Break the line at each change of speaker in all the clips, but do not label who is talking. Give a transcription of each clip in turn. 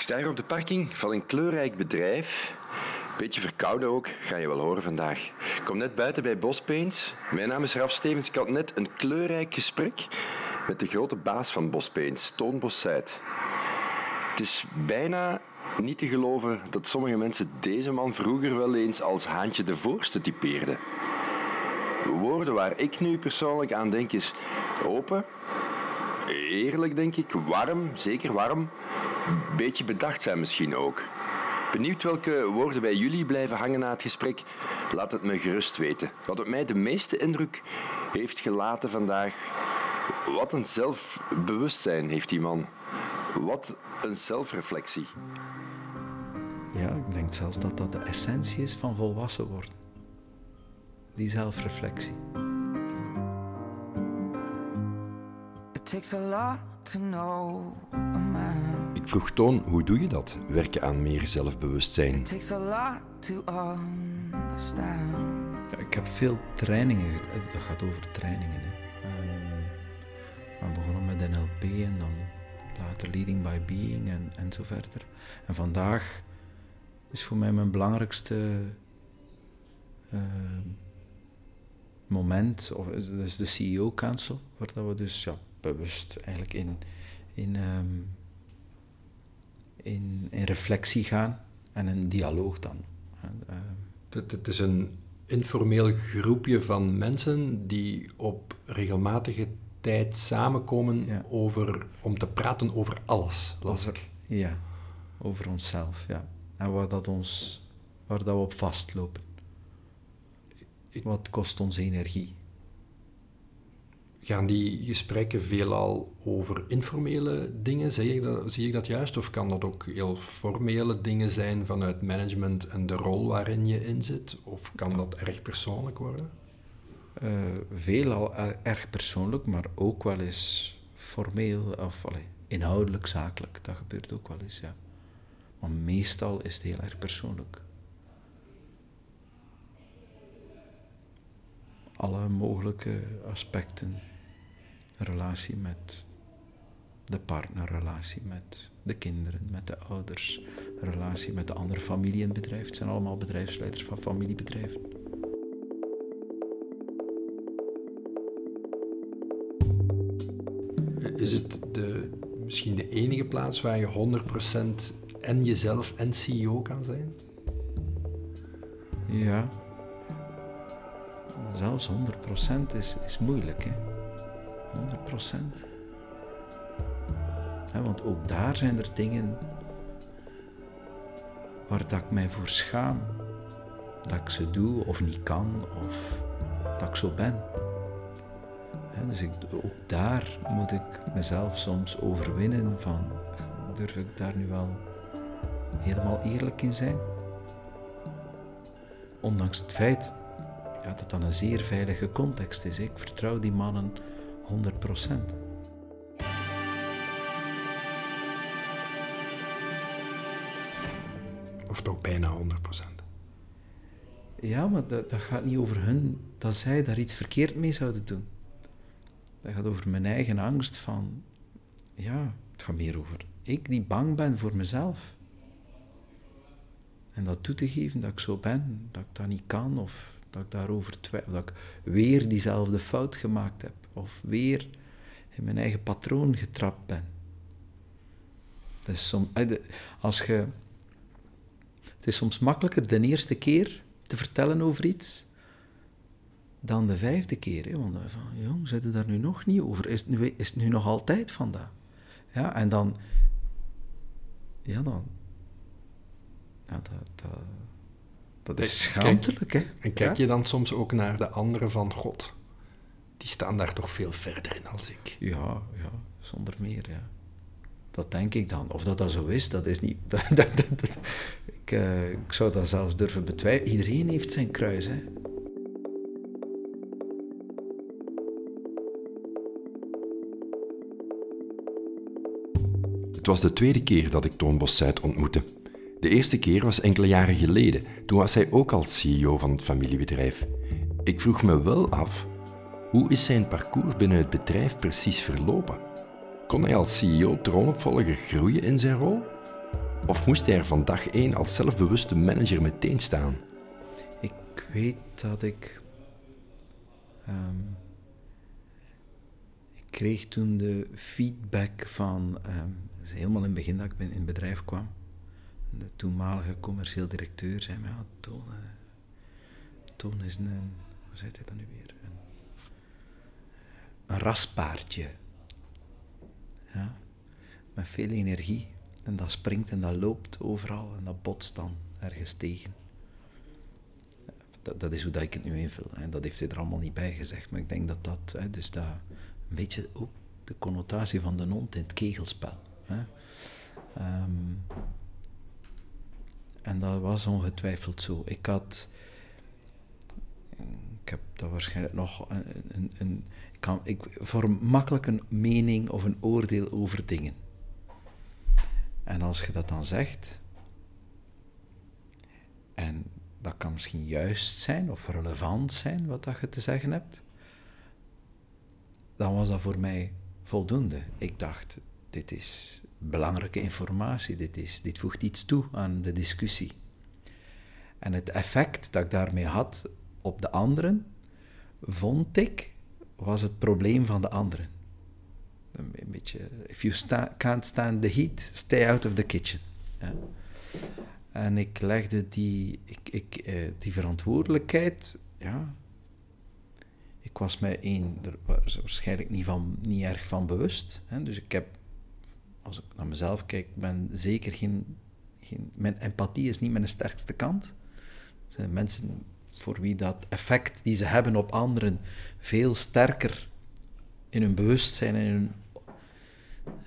Ik sta hier op de parking van een kleurrijk bedrijf. Beetje verkouden ook, ga je wel horen vandaag. Ik kom net buiten bij Bospaints. Mijn naam is Raf Stevens. Ik had net een kleurrijk gesprek met de grote baas van Bospaints, Toon Bossuit. Het is bijna niet te geloven dat sommige mensen deze man vroeger wel eens als Haantje de Voorste typeerden. Woorden waar ik nu persoonlijk aan denk is open, eerlijk denk ik, warm, zeker warm, beetje bedachtzaam misschien ook. Benieuwd welke woorden bij jullie blijven hangen na het gesprek? Laat het me gerust weten. Wat op mij de meeste indruk heeft gelaten vandaag. Wat een zelfbewustzijn heeft die man. Wat een zelfreflectie.
Ja, ik denk zelfs dat dat de essentie is van volwassen worden. Die zelfreflectie.
It takes a lot to know a man.
Ik vroeg Toon, hoe doe je dat? Werken aan meer zelfbewustzijn.
It takes a lot to understand.
Ja, ik heb veel trainingen, ge- eh, dat gaat over trainingen. Hè. Ehm, we begonnen met NLP en dan later Leading by Being en, en zo verder. En vandaag is voor mij mijn belangrijkste ehm, moment, of is dus de CEO Council, waar dat we dus ja, bewust eigenlijk in, in, ehm, in, in reflectie gaan en een dialoog dan. Ehm,
Het, het is een informeel groepje van mensen die op regelmatige tijd samenkomen
Ja.
over, om te praten over alles, las ik.
Ja, over onszelf, ja. En waar, dat ons, waar dat we op vastlopen. Wat kost ons energie?
Gaan die gesprekken veelal over informele dingen? Zie ik, dat, zie ik dat juist? Of kan dat ook heel formele dingen zijn vanuit management en de rol waarin je in zit? Of kan dat erg persoonlijk worden?
Eh veelal er- erg persoonlijk, maar ook wel eens formeel of inhoudelijk zakelijk. Dat gebeurt ook wel eens, ja. Maar meestal is het heel erg persoonlijk. Alle mogelijke aspecten. Relatie met de partner, relatie met de kinderen, met de ouders, relatie met de andere familie in het bedrijf. Het zijn allemaal bedrijfsleiders van familiebedrijven.
Is het de, misschien de enige plaats waar je 100% en jezelf en CEO kan zijn?
Ja. Zelfs 100% is, is moeilijk, hè. 100%. Hè, want ook daar zijn er dingen waar dat ik mij voor schaam. Dat ik ze doe of niet kan, of dat ik zo ben. Dus ik, ook daar moet ik mezelf soms overwinnen van, durf ik daar nu wel helemaal eerlijk in zijn? Ondanks het feit dat dat een zeer veilige context is. Ik vertrouw die mannen 100%.
Of toch bijna 100%?
Ja, maar dat, dat gaat niet over hun, dat zij daar iets verkeerd mee zouden doen. Dat gaat over mijn eigen angst van, ja, het gaat meer over ik die bang ben voor mezelf. En dat toe te geven dat ik zo ben, dat ik dat niet kan, of dat ik daarover twijfel, dat ik weer diezelfde fout gemaakt heb, of weer in mijn eigen patroon getrapt ben. Dat is som, eh, als je, het is soms makkelijker de eerste keer te vertellen over iets dan de vijfde keer. Hè? Want van, jong, zit je daar nu nog niet over? Is het nu, is het nu nog altijd vandaag? Ja, en dan... Ja, dan... Ja, dat, dat, dat is schaamtelijk, hè?
En kijk je dan soms ook naar de anderen van God? Die staan daar toch veel verder in als ik.
Ja, ja, zonder meer, ja. Dat denk ik dan. Of dat dat zo is, dat is niet... Dat, dat, dat- dat- ik, eh, ik zou dat zelfs durven betwijfelen. Iedereen heeft zijn kruis, hè.
Het was de tweede keer dat ik Toon Bossuit ontmoette. De eerste keer was enkele jaren geleden. Toen was hij ook al CEO van het familiebedrijf. Ik vroeg me wel af, hoe is zijn parcours binnen het bedrijf precies verlopen? Kon hij als CEO troonopvolger groeien in zijn rol?
Of moest hij er van dag één als zelfbewuste manager meteen staan?
Ik weet dat ik. ehm, ik kreeg toen de feedback van. dat is helemaal in het begin dat ik in het bedrijf kwam. De toenmalige commercieel directeur zei: mij, ja, Toon, eh, Toon is een. Hoe zei hij dat nu weer? Een, raspaardje. Ja, met veel energie. En dat springt en dat loopt overal en dat botst dan ergens tegen. Dat, is hoe dat ik het nu invul. En dat heeft hij er allemaal niet bij gezegd. Maar ik denk dat dat, hè, dus dat een beetje ook de connotatie van de hond in het kegelspel. Hè. Ehm, en dat was ongetwijfeld zo. Ik had, ik heb dat waarschijnlijk nog een, een, een kan, ik vorm makkelijk een mening of een oordeel over dingen. En als je dat dan zegt, en dat kan misschien juist zijn of relevant zijn wat dat je te zeggen hebt, dan was dat voor mij voldoende. Ik dacht, dit is belangrijke informatie, dit, is, dit voegt iets toe aan de discussie. En het effect dat ik daarmee had op de anderen, vond ik, was het probleem van de anderen. Een beetje, if you can't stand the heat, stay out of the kitchen. Ja. En ik legde die, ik, ik, eh, die verantwoordelijkheid, ja, ik was mij één, er waarschijnlijk niet, van, niet erg van bewust. Hè, dus ik heb, als ik naar mezelf kijk, ben zeker geen, geen, mijn empathie is niet mijn sterkste kant. Er zijn mensen voor wie dat effect die ze hebben op anderen veel sterker in hun bewustzijn en in hun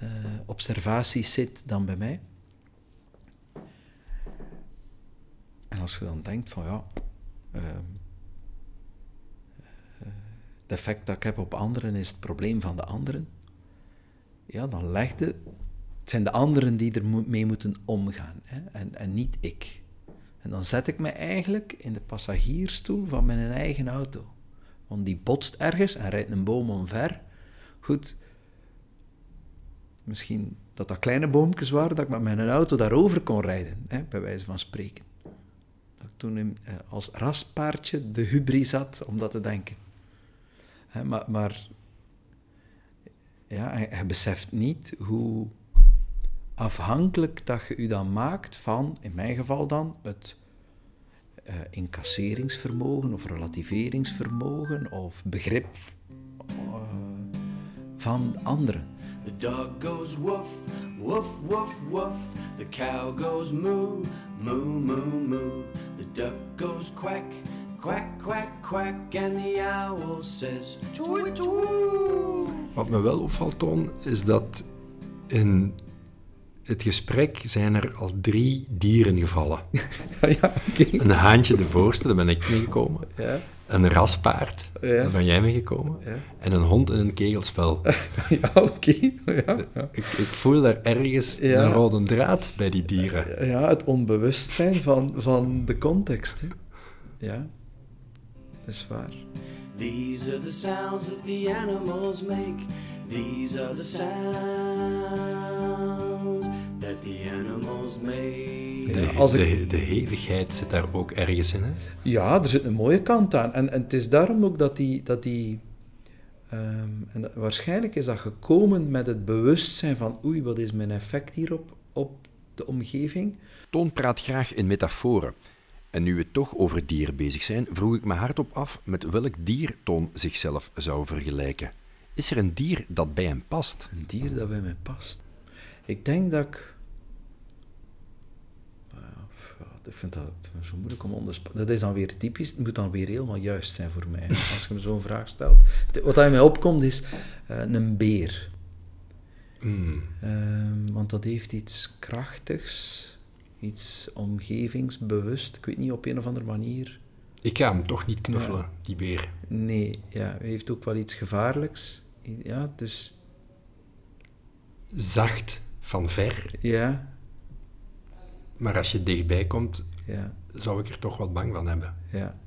uh, observaties zit dan bij mij. En als je dan denkt van ja, uh, het effect dat ik heb op anderen is het probleem van de anderen, ja, dan legde, het zijn de anderen die er mee moeten omgaan hè, en, en niet ik. En dan zet ik me eigenlijk in de passagiersstoel van mijn eigen auto. Want die botst ergens en rijdt een boom omver. Goed, misschien dat dat kleine boompjes waren, dat ik met mijn auto daarover kon rijden, hè, bij wijze van spreken. Dat ik toen eh, als raspaardje de hubris had om dat te denken. Hè, maar, maar ja, je beseft niet hoe afhankelijk dat je u dan maakt van, in mijn geval dan, het uh, incasseringsvermogen of relativeringsvermogen of begrip uh, van anderen.
The dog goes woof, woof, woof, woof. The cow goes moo, moo, moo, moo. The duck goes quack, quack, quack, quack. And the owl says tweet, tweet.
Wat me wel opvalt, Toon, is dat in het gesprek zijn er al drie dieren gevallen.
ja, okay.
Een haantje de voorste, daar ben ik meegekomen.
Ja.
Een raspaard,
Ja.
daar ben jij meegekomen.
Ja.
En een hond in een kegelspel.
ja, oké. Ja, ja.
ik, ik voel daar ergens
Ja.
een rode draad bij die dieren.
ja, het onbewustzijn van, van de context. Hè. Ja, dat is waar.
These are the sounds that the animals make. These are the sounds that the animals make.
De,
als ik-
de, de hevigheid zit daar ook ergens in. Hè?
Ja, er zit een mooie kant aan. En, en het is daarom ook dat die... Dat die ehm, en dat- waarschijnlijk is dat gekomen met het bewustzijn van oei, wat is mijn effect hierop op de omgeving?
Toon praat graag in metaforen. En nu we toch over dieren bezig zijn, vroeg ik me hardop af met welk dier Toon zichzelf zou vergelijken. Is er een dier dat bij hem past?
Een dier dat bij mij past. Ik denk dat ik... Ja, Ik vind dat zo moeilijk om onder Dat is dan weer typisch. Het moet dan weer helemaal juist zijn voor mij. Als je me zo'n vraag stelt. Wat uit mij opkomt is eh, een beer.
Hmm.
Ehm, want dat heeft iets krachtigs. Iets omgevingsbewust. Ik weet niet, op een of andere manier.
Ik ga hem toch niet knuffelen,
Ja.
die beer.
Nee, ja, hij heeft ook wel iets gevaarlijks. Ja, dus
Zacht, van ver.
ja,
maar als je dichtbij komt,
ja.
zou ik er toch wat bang van hebben.
Ja.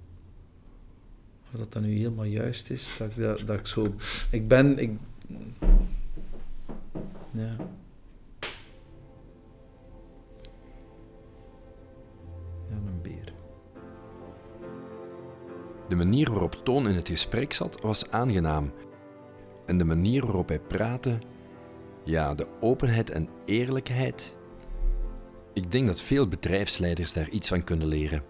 Of dat dan nu helemaal juist is, dat ik, dat, ik zo... Ik ben... Ik... Ja. Ja, een beer.
De manier waarop Toon in het gesprek zat, was aangenaam. En de manier waarop hij praatte... Ja, de openheid en eerlijkheid ik denk dat veel bedrijfsleiders daar iets van kunnen leren.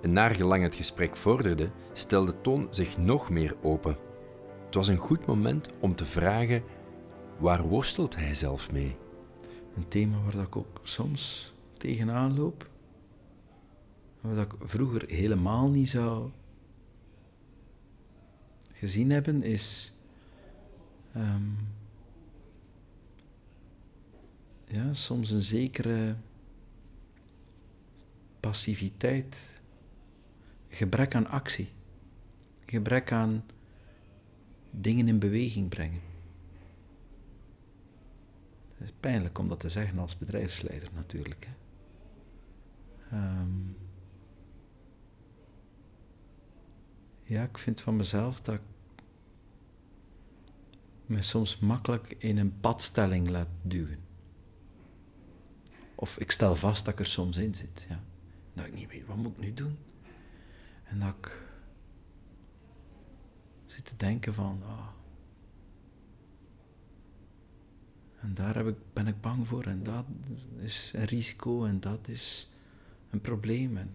En naar gelang het gesprek vorderde, stelde Toon zich nog meer open. Het was een goed moment om te vragen: waar worstelt hij zelf mee?
Een thema waar ik ook soms tegenaan loop. Wat ik vroeger helemaal niet zou gezien hebben, is ehm, ja, soms een zekere passiviteit, gebrek aan actie, gebrek aan dingen in beweging brengen. Het is pijnlijk om dat te zeggen als bedrijfsleider natuurlijk. Hè. Ehm, ja, ik vind van mezelf dat ik me soms makkelijk in een padstelling laat duwen. Of ik stel vast dat ik er soms in zit. Ja. Dat ik niet weet, wat moet ik nu doen? En dat ik zit te denken van, ah, en daar heb ik, ben ik bang voor en dat is een risico en dat is een probleem. En,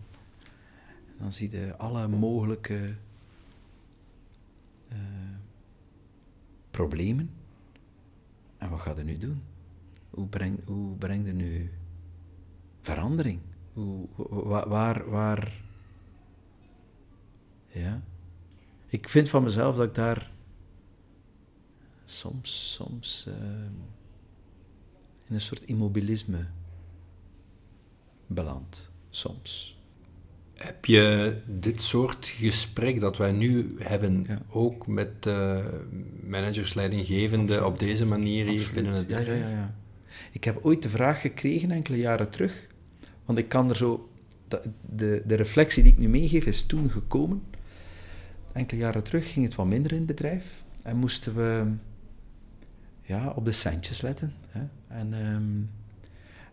dan zie je alle mogelijke uh, problemen. En wat ga je nu doen? Hoe breng, hoe breng je nu verandering? Hoe, waar, waar, ja. Ik vind van mezelf dat ik daar soms, soms uh, in een soort immobilisme beland. Soms.
Heb je dit soort gesprek dat wij nu hebben ook met uh, managers, leidinggevenden op deze manier hier binnen het
ja, ja, ja, ja. Ik heb ooit de vraag gekregen enkele jaren terug, want ik kan er zo... De, de reflectie die ik nu meegeef is toen gekomen. Enkele jaren terug ging het wat minder in het bedrijf en moesten we ja, op de centjes letten. Hè. En, um,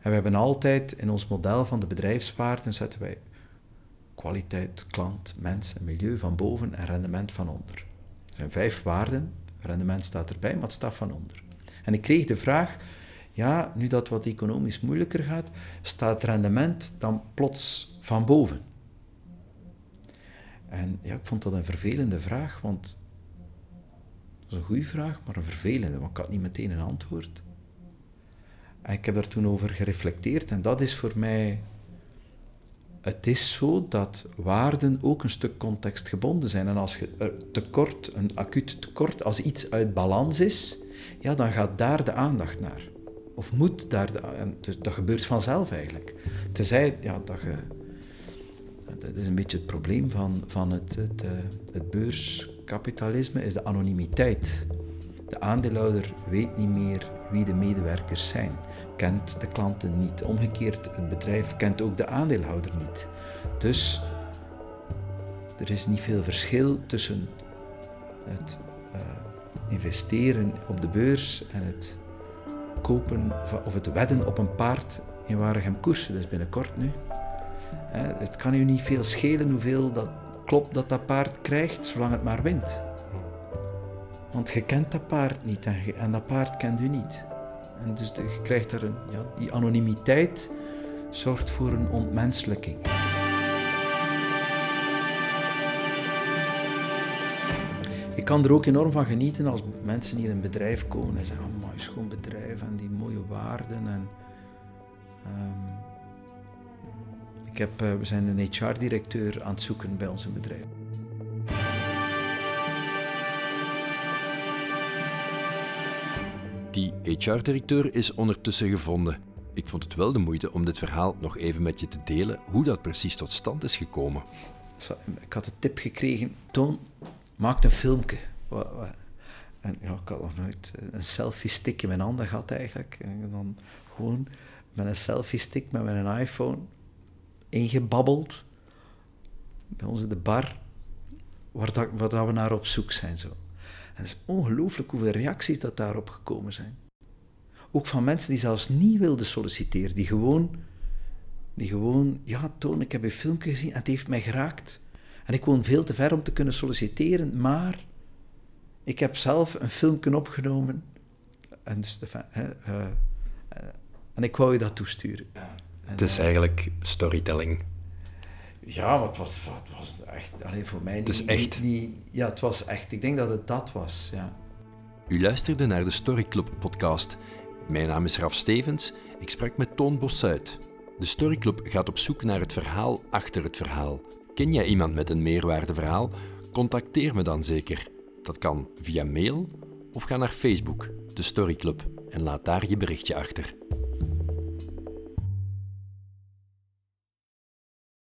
en we hebben altijd in ons model van de bedrijfswaarden zetten wij kwaliteit, klant, mens en milieu van boven en rendement van onder. Er zijn vijf waarden, rendement staat erbij, maar het staat van onder. En ik kreeg de vraag, ja, nu dat wat economisch moeilijker gaat, staat rendement dan plots van boven? En ja, ik vond dat een vervelende vraag, want dat is een goede vraag, maar een vervelende, want ik had niet meteen een antwoord. En ik heb daar toen over gereflecteerd en dat is voor mij het is zo dat waarden ook een stuk contextgebonden zijn. En als je tekort, een acuut tekort, als iets uit balans is, ja, dan gaat daar de aandacht naar. Of moet daar dus dat gebeurt vanzelf eigenlijk. Tenzij ja, dat je. Dat is een beetje het probleem van, van het, eh, het beurskapitalisme, is de anonimiteit. De aandeelhouder weet niet meer wie de medewerkers zijn kent de klanten niet. Omgekeerd, het bedrijf kent ook de aandeelhouder niet. Dus er is niet veel verschil tussen het uh, investeren op de beurs en het kopen of het wedden op een paard in Waregem koersen. Is binnenkort nu. het kan u niet veel schelen hoeveel dat klopt dat dat paard krijgt, zolang het maar wint. Want je kent dat paard niet en, en dat paard kent u niet. En dus je krijgt daar een, ja, die anonimiteit zorgt voor een ontmenselijking. Ik kan er ook enorm van genieten als mensen hier in een bedrijf komen en zeggen: oh, mooi schoon bedrijf en die mooie waarden. En, um, ik heb, uh, we zijn een HR-directeur aan het zoeken bij ons in bedrijf.
Die HR-directeur is ondertussen gevonden. Ik vond het wel de moeite om dit verhaal nog even met je te delen, hoe dat precies tot stand is gekomen.
Ik had de tip gekregen, Toon, maak een filmpje. En ja, ik had nog nooit een selfie-stick in mijn handen gehad eigenlijk. En dan gewoon met een selfie-stick met mijn iPhone ingebabbeld bij ons in de bar, waar, dat, waar dat we naar op zoek zijn. Zo. En het is ongelooflijk hoeveel reacties dat daarop gekomen zijn. Ook van mensen die zelfs niet wilden solliciteren, die gewoon, die gewoon ja, Toon, ik heb een filmpje gezien en het heeft mij geraakt. En ik woon veel te ver om te kunnen solliciteren, maar ik heb zelf een filmpje opgenomen. En, dus, hè, uh, en ik wou je dat toesturen. Ja.
het is eigenlijk storytelling.
Ja, maar het was, het was echt alleen voor mij
het is echt.
Niet, ja, het was echt. Ik denk dat het dat was. Ja.
U luisterde naar de Story Club podcast. Mijn naam is Raf Stevens. Ik sprak met Toon Bossuit. De Story Club gaat op zoek naar het verhaal achter het verhaal. Ken jij iemand met een meerwaardeverhaal? Contacteer me dan zeker. Dat kan via mail of ga naar Facebook, de Story Club, en laat daar je berichtje achter.